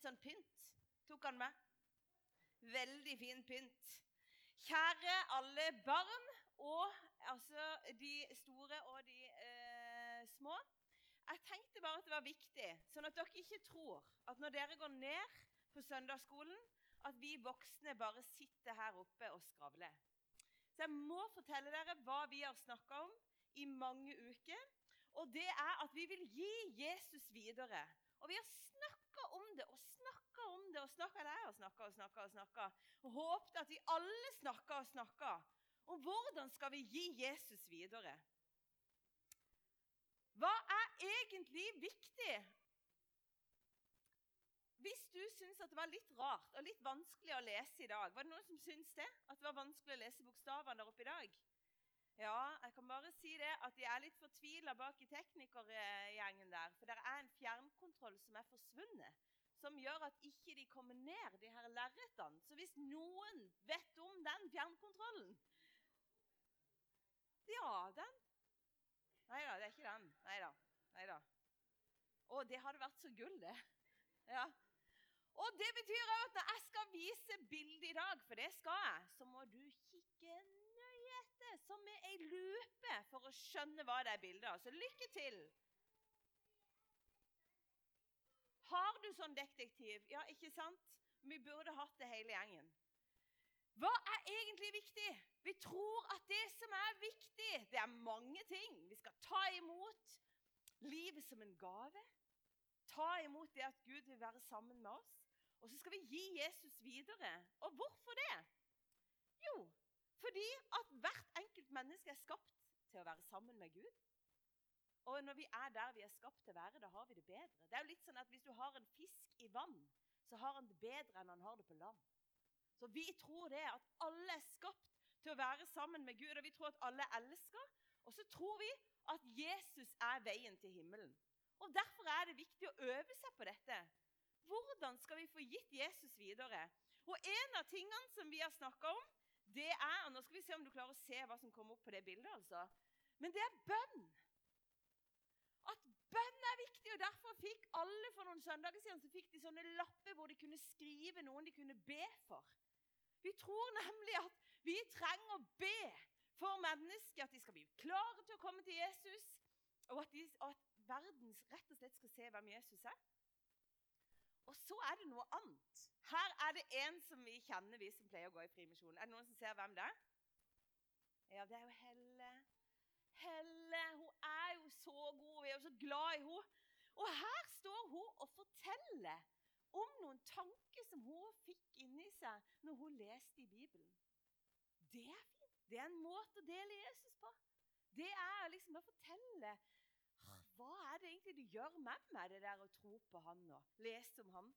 litt sånn pynt. Tok han med? Veldig fin pynt. Kjære alle barn, og altså de store og de eh, små. Jeg tenkte bare at det var viktig, sånn at dere ikke tror at når dere går ned på søndagsskolen, at vi voksne bare sitter her oppe og skravler. Så jeg må fortelle dere hva vi har snakka om i mange uker. Og det er at vi vil gi Jesus videre. Og vi har snakka om det og snakka om det og snakka der og snakka og snakka. Og snakka. Og håpet at vi alle snakka og snakka om hvordan skal vi gi Jesus videre. Hva er egentlig viktig? Hvis du syns det var litt rart og litt vanskelig å lese i dag Var det noen som syns det? At det var vanskelig å lese bokstavene der oppe i dag? Ja, jeg kan bare si det at de er litt fortvila bak i teknikergjengen der. For det er en fjernkontroll som er forsvunnet. Som gjør at ikke de kommer ned, de her lerretene. Så hvis noen vet om den fjernkontrollen Ja, den Nei da, det er ikke den. Nei da. Å, det hadde vært så gull, det. Ja. Og det betyr at når jeg skal vise bildet i dag, for det skal jeg, så må du som med ei lupe, for å skjønne hva det er bilde av. Så lykke til. Har du sånn detektiv? Ja, ikke sant? Vi burde hatt det hele gjengen. Hva er egentlig viktig? Vi tror at det som er viktig, det er mange ting. Vi skal ta imot livet som en gave. Ta imot det at Gud vil være sammen med oss. Og så skal vi gi Jesus videre. Og hvorfor det? Jo, fordi at hvert enkelt menneske er skapt til å være sammen med Gud. Og når vi er der vi er skapt til å være, da har vi det bedre. Det er jo litt sånn at Hvis du har en fisk i vann, så har han det bedre enn han har det på land. Så vi tror det at alle er skapt til å være sammen med Gud, og vi tror at alle elsker. Og så tror vi at Jesus er veien til himmelen. Og Derfor er det viktig å øve seg på dette. Hvordan skal vi få gitt Jesus videre? Og En av tingene som vi har snakka om, det er og Nå skal vi se om du klarer å se hva som kommer opp på det bildet. altså. Men det er bønn. At bønn er viktig. og Derfor fikk alle for noen søndager siden så fikk de sånne lapper hvor de kunne skrive noen de kunne be for. Vi tror nemlig at vi trenger å be for mennesker, at de skal bli klare til å komme til Jesus, og at, de, at verden rett og slett skal se hvem Jesus er. Og så er det noe annet. Her er det en som vi kjenner, vi som pleier å gå i Frimisjonen. Er det noen som ser hvem det er? Ja, det er jo Helle. Helle, hun er jo så god. Vi er jo så glad i henne. Og her står hun og forteller om noen tanker som hun fikk inni seg når hun leste i Bibelen. Det er fint. Det er en måte å dele Jesus på. Det er liksom å fortelle hva er det egentlig du gjør med meg, det der å tro på han og lese om han?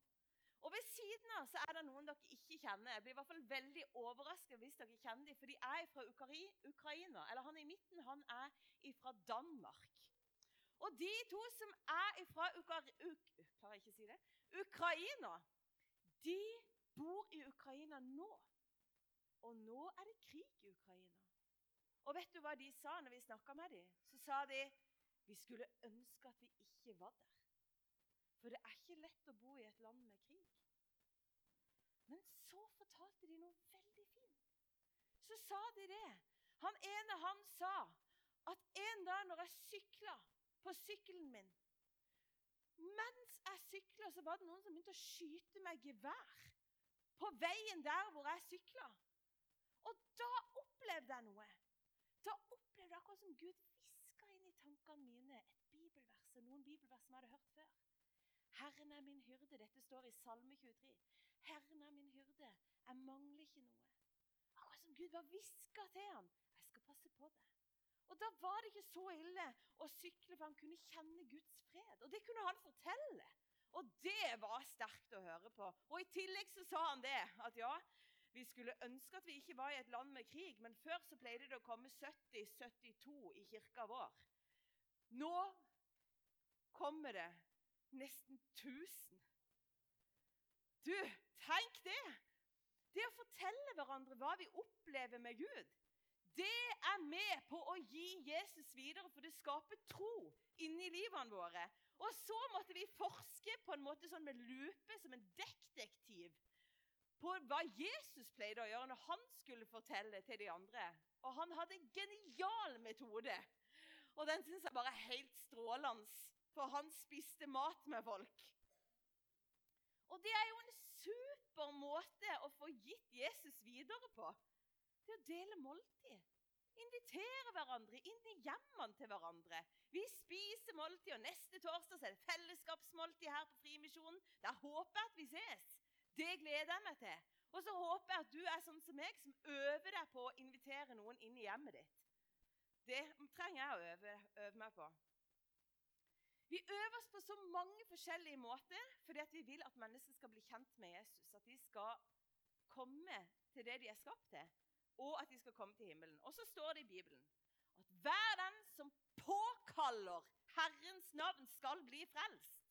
Og Ved siden av så er det noen dere ikke kjenner. Jeg blir i hvert fall veldig overrasket hvis dere kjenner dem, for de er fra Ukraina. Eller han i midten han er fra Danmark. Og de to som er fra si? Ukraina, de bor i Ukraina nå. Og nå er det krig i Ukraina. Og vet du hva de sa når vi snakka med dem? Så sa de vi skulle ønske at vi ikke var der. For det er ikke lett å bo i et land med krig. Men så fortalte de noe veldig fint. Så sa de det. Han ene han sa at en dag når jeg sykla på sykkelen min Mens jeg sykla, så var det noen som begynte å skyte meg gevær på veien der hvor jeg sykla. Og da opplevde jeg noe. Da opplevde jeg akkurat som Gud hviska inn i tankene mine et bibelvers, noen bibelvers som jeg hadde hørt før. Herren er min hyrde. Dette står i Salme 23. Herren er min hyrde. Jeg mangler ikke noe. Akkurat som Gud var hviska til ham. Jeg skal passe på det. Og Da var det ikke så ille å sykle, for han kunne kjenne Guds fred. Og det kunne han fortelle. Og det var sterkt å høre på. Og I tillegg så sa han det, at ja, vi skulle ønske at vi ikke var i et land med krig, men før så pleide det å komme 70-72 i kirka vår. Nå kommer det nesten 1000. Du, tenk det! Det å fortelle hverandre hva vi opplever med Gud, det er med på å gi Jesus videre, for det skaper tro inni livene våre. Og så måtte vi forske på en måte sånn med lupe som en detektiv på hva Jesus pleide å gjøre når han skulle fortelle til de andre. Og han hadde en genial metode. Og den syns jeg bare er helt strålende, for han spiste mat med folk. Og det er jo en super måte å få gitt Jesus videre på. Det å dele måltid. Invitere hverandre inn i hjemmene til hverandre. Vi spiser måltid, og neste torsdag er det fellesskapsmåltid her på Frimisjonen. Der håper jeg at vi ses. Det gleder jeg meg til. Og så håper jeg at du er sånn som meg, som øver deg på å invitere noen inn i hjemmet ditt. Det trenger jeg å øve, øve meg på. Vi øver oss på så mange forskjellige måter fordi vi vil at mennesker skal bli kjent med Jesus. At de skal komme til det de er skapt til, og at de skal komme til himmelen. Og så står det i Bibelen at hver den som påkaller Herrens navn, skal bli frelst.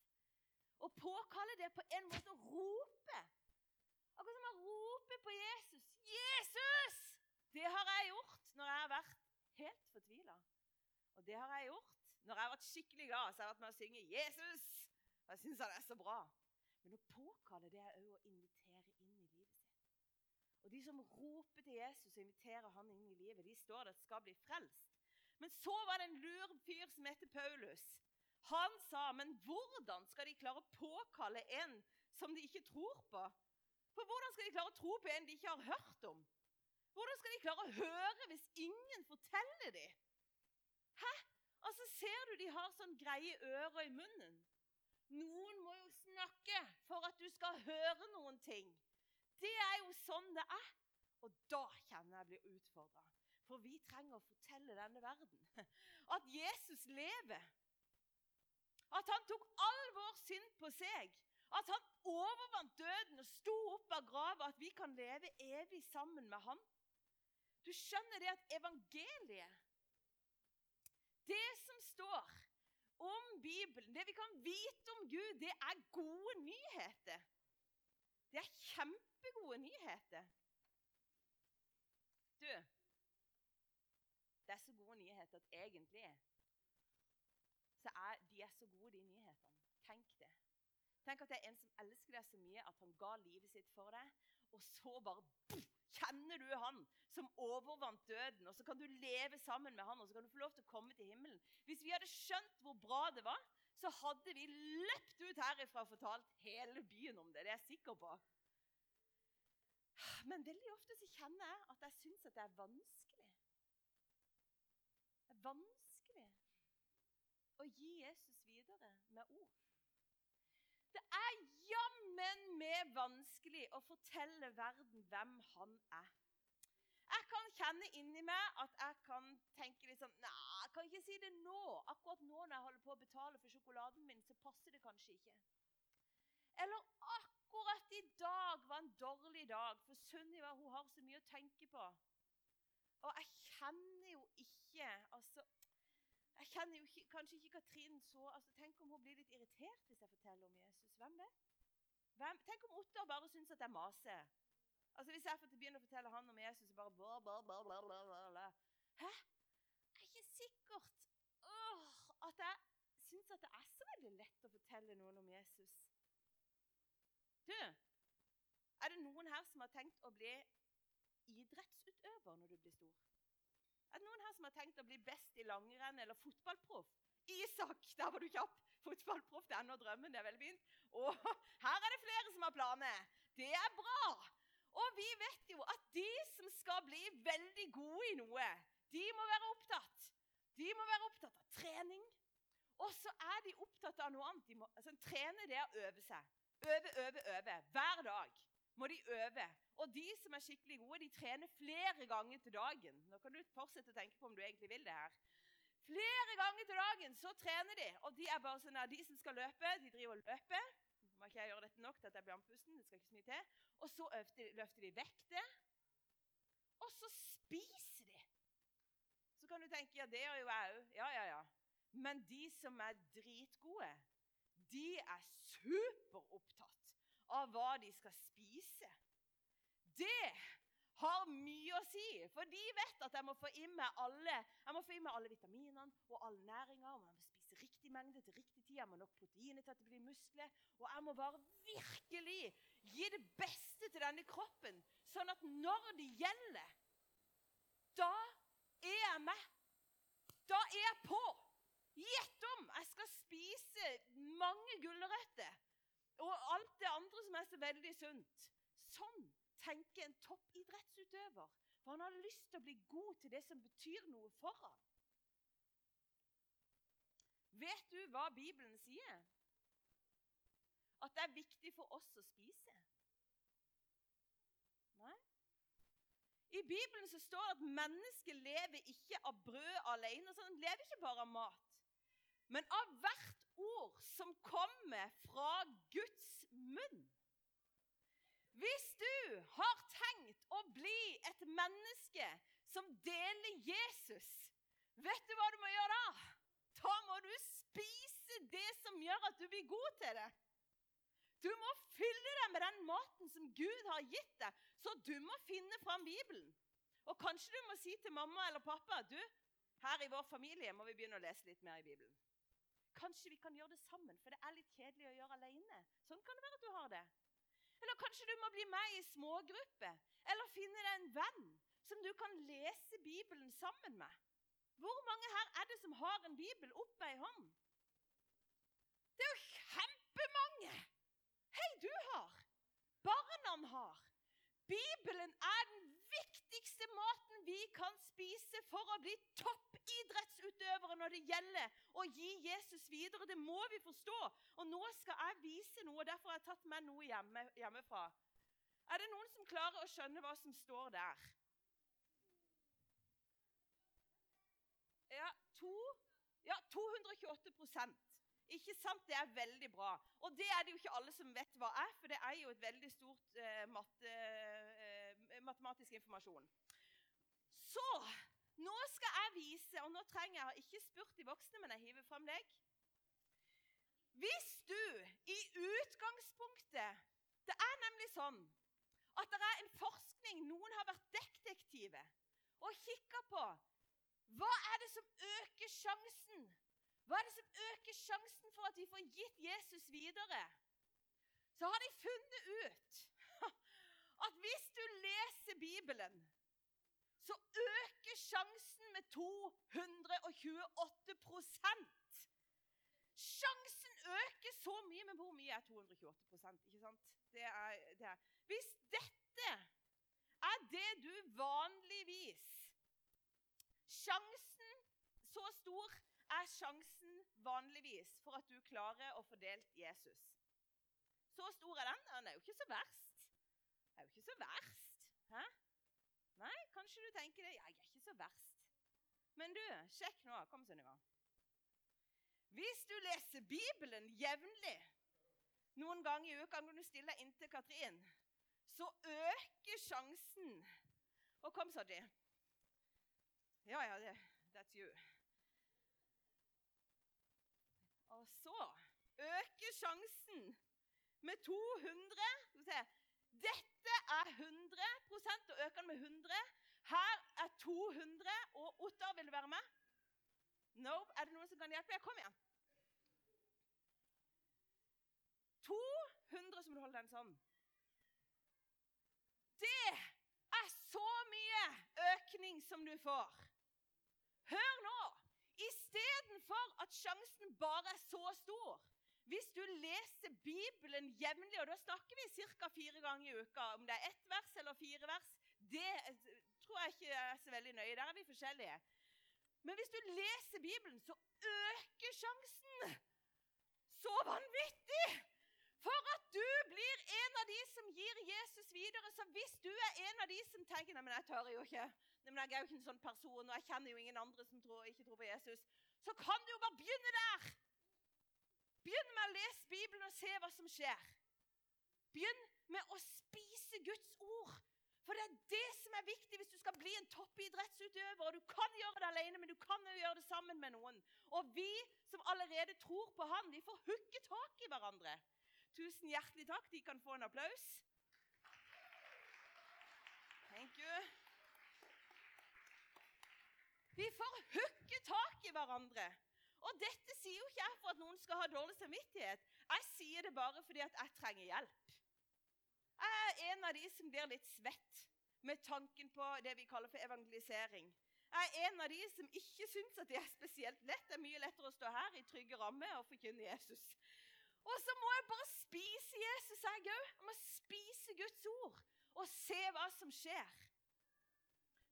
Å påkalle det på en måte å rope. Akkurat som å rope på Jesus. 'Jesus!' Det har jeg gjort når jeg har vært helt fortvila. Og det har jeg gjort når jeg har vært skikkelig glad. Så har jeg vært med å synge 'Jesus'. Og jeg syns han er så bra. Men å påkalle det er òg å invitere inn i livet sitt. Og de som roper til Jesus og inviterer han inn i livet, de står der skal bli frelst. Men så var det en lur fyr som heter Paulus. Han sa, 'Men hvordan skal de klare å påkalle en som de ikke tror på?' For hvordan skal de klare å tro på en de ikke har hørt om? Hvordan skal de klare å høre hvis ingen forteller dem? Hæ? Altså, Ser du de har sånn greie ører i munnen? Noen må jo snakke for at du skal høre noen ting. Det er jo sånn det er. Og da kjenner jeg blir utfordra. For vi trenger å fortelle denne verden at Jesus lever. At han tok all vår synd på seg. At han overvant døden og sto opp av grava. At vi kan leve evig sammen med han. Du skjønner det at evangeliet Det som står om Bibelen, det vi kan vite om Gud, det er gode nyheter. Det er kjempegode nyheter. Du Det er så gode nyheter at egentlig så er de er så gode, de nyhetene. Tenk det. Tenk at det er en som elsker deg så mye at han ga livet sitt for deg, og så bare boom, kjenner du han som overvant døden. Og så kan du leve sammen med han, og så kan du få lov til å komme til himmelen. Hvis vi hadde skjønt hvor bra det var, så hadde vi løpt ut herifra og fortalt hele byen om det. Det er jeg sikker på. Men veldig ofte så kjenner jeg at jeg syns at det er vanskelig. Det er vanskelig å gi Jesus videre med ord. Det er jammen vanskelig å fortelle verden hvem han er. Jeg kan kjenne inni meg at jeg kan tenke litt sånn Nei, jeg kan ikke si det nå. Akkurat nå når jeg holder på å betale for sjokoladen min, så passer det kanskje ikke. Eller akkurat i dag var en dårlig dag, for Sunniva hun har så mye å tenke på. Og jeg kjenner jo ikke altså, jeg kjenner jo ikke, kanskje ikke Katrin så altså, Tenk om hun blir litt irritert hvis jeg forteller om Jesus. Hvem vet? Hvem? Tenk om Ottar bare syns at jeg maser. Altså, Hvis jeg begynner å fortelle han om Jesus, så bare bla, bla, bla, bla, bla, bla. Hæ? Jeg er ikke sikkert Åh, at jeg syns at det er så veldig lett å fortelle noen om Jesus. Du, er det noen her som har tenkt å bli idrettsutøver når du blir stor? Er det noen her som har tenkt å bli best i langrenn eller fotballproff? Isak, der var du kjapp. Fotballproff det er nå drømmen. det er veldig fint. Og her er det flere som har planer. Det er bra. Og vi vet jo at de som skal bli veldig gode i noe, de må være opptatt. De må være opptatt av trening. Og så er de opptatt av noe annet. De må, altså, trene det å øve seg. Øve, øve, øve. Hver dag må de øve. Og de som er skikkelig gode, de trener flere ganger til dagen. Nå kan du fortsette å tenke på om du egentlig vil det her. Flere ganger til dagen så trener de. Og de er bare sånn at de som skal løpe, de driver og løper. Må ikke jeg gjøre dette nok til at jeg blir andpusten? Det skal ikke så mye til. Og så løfter de vekter. Og så spiser de. Så kan du tenke ja, det gjør jo jeg òg. Ja, ja, ja. Men de som er dritgode, de er superopptatt av hva de skal spise. Det har mye å si, for de vet at jeg må få inn med alle, alle vitaminene og all næringa. Og jeg må spise riktig mengde til riktig tid. Jeg må nok proteiner til at det blir muskler. Og jeg må bare virkelig gi det beste til denne kroppen, sånn at når det gjelder, da er jeg med. Da er jeg på. Gjett om jeg skal spise mange gulrøtter og alt det andre som er så veldig sunt. Sånn tenker en toppidrettsutøver. For han har lyst til å bli god til det som betyr noe for ham. Vet du hva Bibelen sier? At det er viktig for oss å spise? Nei? I Bibelen så står det at mennesket lever ikke av brød alene. Så han lever ikke bare av mat, men av hvert ord som kommer fra Guds munn. Hvis du har tenkt å bli et menneske som deler Jesus, vet du hva du må gjøre da? Da må du spise det som gjør at du blir god til det. Du må fylle deg med den maten som Gud har gitt deg, så du må finne fram Bibelen. Og kanskje du må si til mamma eller pappa du, her i vår familie må vi begynne å lese litt mer i Bibelen. Kanskje vi kan gjøre det sammen, for det er litt kjedelig å gjøre alene. Sånn kan det være at du har det. Eller kanskje du må bli med i smågrupper, eller finne deg en venn som du kan lese Bibelen sammen med. Hvor mange her er det som har en bibel oppe i hånd? Det er jo kjempemange! Hei, du har! Barna har. Bibelen er den viktigste maten vi kan spise for å bli toppidrettsutøvere når det gjelder å gi Jesus videre. Det må vi forstå. Og nå skal jeg vise noe, og derfor har jeg tatt med noe hjemme, hjemmefra. Er det noen som klarer å skjønne hva som står der? Ja, to, ja 228% Ikke sant? Det er veldig bra. Og det er det jo ikke alle som vet hva er, for det er jo et veldig stort eh, matte, eh, matematisk informasjon. Så nå skal jeg vise, og nå trenger jeg jeg har ikke spurt de voksne, men jeg hiver fram deg. Hvis du i utgangspunktet Det er nemlig sånn at det er en forskning Noen har vært detektive og kikka på hva er det som øker sjansen? Hva er det som øker sjansen for at vi får gitt Jesus videre? Så har de funnet ut at hvis du leser Bibelen, så øker sjansen med 228% Sjansen øker så mye, men hvor mye er 228% ikke sant? Det er, det er. Hvis dette er det du vanligvis Sjansen Så stor er sjansen vanligvis for at du klarer å få delt Jesus. Så stor er den. Den er jo ikke så verst. Det er jo ikke så verst. Hæ? Nei, kanskje du tenker det. Jeg er ikke så verst. Men du, sjekk nå. Kom, Sunniva. Hvis du leser Bibelen jevnlig noen ganger i uka når du stiller inntil Katrin, så øker sjansen Og kom, Sadji. Ja, ja, det, that's you. Og så øker sjansen med 200 Dette er 100 og øker den med 100. Her er 200. Og Ottar, vil du være med? Nope. Er det noen som kan hjelpe? Kom igjen. 200, så må du holde den sånn. Det er så mye økning som du får. Hør nå! Istedenfor at sjansen bare er så stor Hvis du leser Bibelen jevnlig, og da snakker vi ca. fire ganger i uka Om det er ett vers eller fire vers, det tror jeg ikke er så veldig nøye. Der er vi forskjellige. Men hvis du leser Bibelen, så øker sjansen så vanvittig for at du blir en av de som gir Jesus videre. Så hvis du er en av de som tenker nei, men jeg tør jo ikke, men jeg er jo ikke en sånn person, og jeg kjenner jo ingen andre som tror, ikke tror på Jesus, så kan du jo bare begynne der. Begynn med å lese Bibelen og se hva som skjer. Begynn med å spise Guds ord. For det er det som er viktig hvis du skal bli en toppidrettsutøver. og Du kan gjøre det alene, men du kan jo gjøre det sammen med noen. Og vi som allerede tror på Han, de får hooke tak i hverandre. Tusen hjertelig takk. De kan få en applaus. Thank you. Vi får hooke tak i hverandre. Og dette sier jo ikke jeg for at noen skal ha dårlig samvittighet. Jeg sier det bare fordi at jeg trenger hjelp. Jeg er en av de som blir litt svett med tanken på det vi kaller for evangelisering. Jeg er en av de som ikke syns at det er spesielt lett. Det er mye lettere å stå her i trygge rammer og forkynne Jesus. Og så må jeg bare spise Jesus, jeg òg. Jeg må spise Guds ord og se hva som skjer.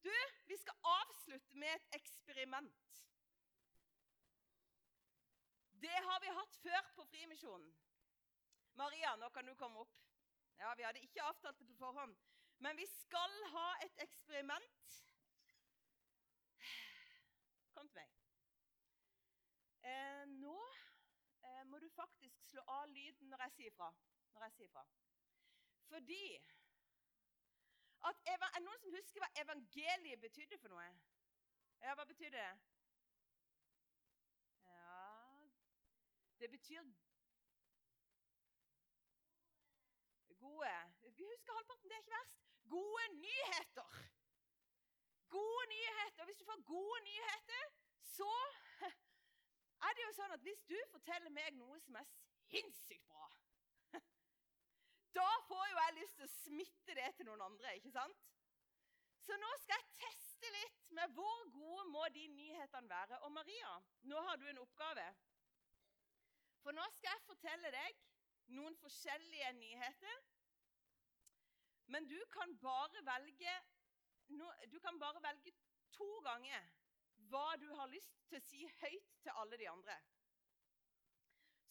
Du, vi skal avslutte med et eksperiment. Det har vi hatt før på Frimisjonen. Maria, nå kan du komme opp. Ja, Vi hadde ikke avtalt det på forhånd, men vi skal ha et eksperiment. Kom til meg. Eh, nå eh, må du faktisk slå av lyden når jeg sier fra. Når jeg sier fra. Fordi at Er det noen som husker hva evangeliet betydde for noe? Ja, hva betydde det? Ja Det betyr Gode Vi husker halvparten, det er ikke verst. Gode nyheter. Gode nyheter. Hvis du får gode nyheter, så er det jo sånn at hvis du forteller meg noe som er sinnssykt bra da får jo jeg lyst til å smitte det til noen andre. ikke sant? Så nå skal jeg teste litt med hvor gode må de nyhetene være. Og Maria, nå har du en oppgave. For nå skal jeg fortelle deg noen forskjellige nyheter. Men du kan bare velge, du kan bare velge to ganger hva du har lyst til å si høyt til alle de andre.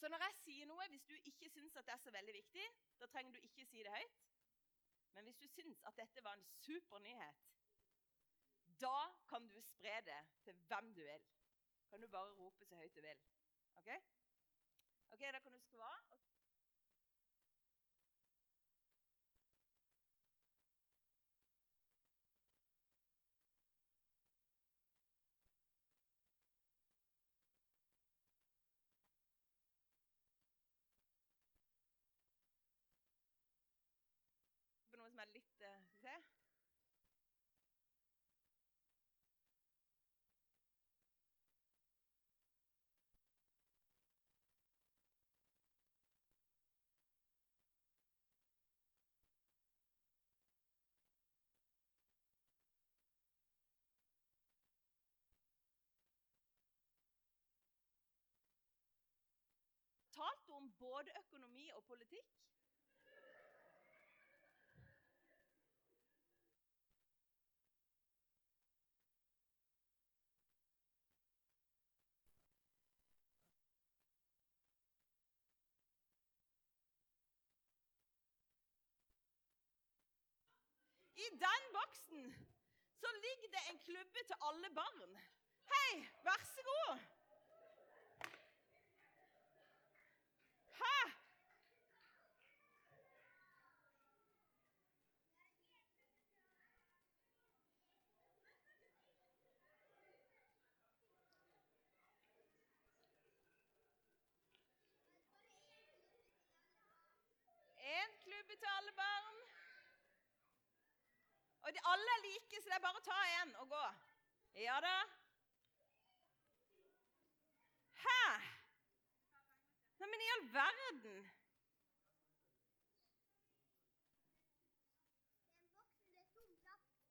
Så når jeg sier noe, hvis du ikke syns at det er så veldig viktig, da trenger du ikke si det høyt. Men hvis du syns at dette var en super nyhet, da kan du spre det til hvem du vil. Kan du bare rope så høyt du vil. OK? Ok, Da kan du skru både økonomi og politikk. I den boksen så ligger det en klubbe til alle barn. Hei, vær så god. Hæ? En klubbe til alle barn. Og de, alle er like, så det er bare å ta en og gå. Ja da. Hæ? Neimen, i all verden.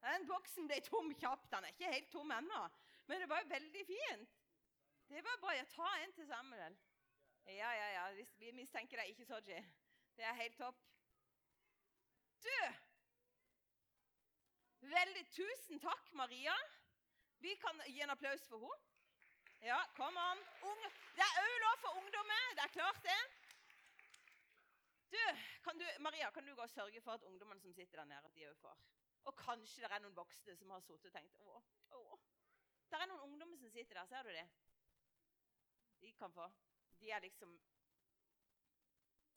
Den boksen ble tom kjapt. Den er ikke helt tom ennå. Men det var jo veldig fint. Det var bare å ta en til Samuel. Ja, ja, ja. Vi mistenker deg ikke, Soji. Det er helt topp. Du! Veldig Tusen takk, Maria. Vi kan gi en applaus for henne. Ja, kom an. Det er òg lov for ungdommer. Det er klart, det. Du, kan du, Maria, kan du gå og sørge for at ungdommene som sitter der nede, at de òg får? Og kanskje det er noen voksne som har sittet og tenkt å, å. Det er noen ungdommer som sitter der. Ser du det? De kan få. De er liksom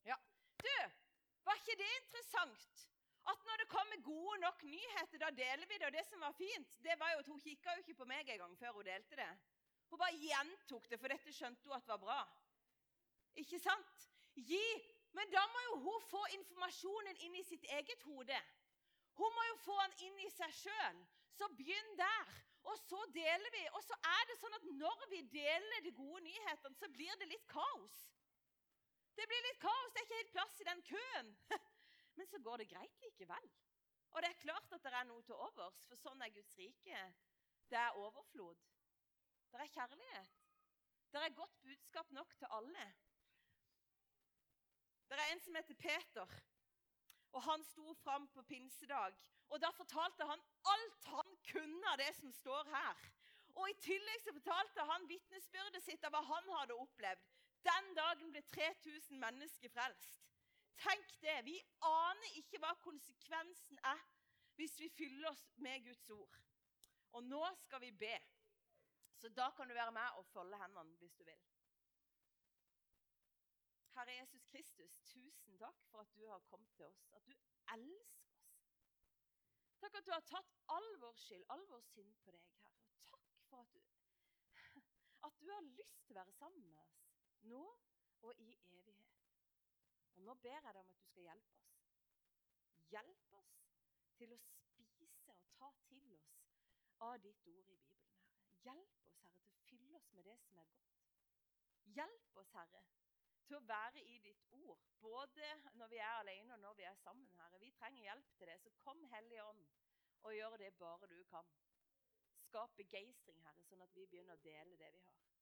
Ja. Du, var ikke det interessant? At når det kommer gode nok nyheter, da deler vi det. Og det som var fint, det var jo at hun kikka jo ikke på meg engang før hun delte det. Hun bare gjentok det, for dette skjønte hun at var bra. Ikke sant? Gi. Men da må jo hun få informasjonen inn i sitt eget hode. Hun må jo få den inn i seg sjøl. Så begynn der. Og så deler vi, og så er det sånn at når vi deler de gode nyhetene, så blir det litt kaos. Det blir litt kaos, det er ikke helt plass i den køen. Men så går det greit likevel. Og det er klart at det er noe til overs, for sånn er Guds rike. Det er overflod. Det er kjærlighet. Det er godt budskap nok til alle. Det er en som heter Peter, og han sto fram på pinsedag. Og Da fortalte han alt han kunne av det som står her. Og I tillegg så fortalte han vitnesbyrdet sitt av hva han hadde opplevd. Den dagen ble 3000 mennesker frelst. Tenk det. Vi aner ikke hva konsekvensen er hvis vi fyller oss med Guds ord. Og nå skal vi be. Så da kan du være med og folde hendene hvis du vil. Herre Jesus Kristus, tusen takk for at du har kommet til oss. At du elsker oss. Takk at du har tatt all vår skyld, all vår synd på deg, Herre. Og takk for at du, at du har lyst til å være sammen med oss nå og i evighet. Og nå ber jeg deg om at du skal hjelpe oss. Hjelp oss til å spise og ta til oss av ditt ord i Bibelen. Hjelp oss, Herre, til å fylle oss med det som er godt. Hjelp oss, Herre, til å være i ditt ord, både når vi er alene og når vi er sammen. Herre. Vi trenger hjelp til det, så kom Hellige Ånd og gjør det bare du kan. Skap begeistring, Herre, sånn at vi begynner å dele det vi har.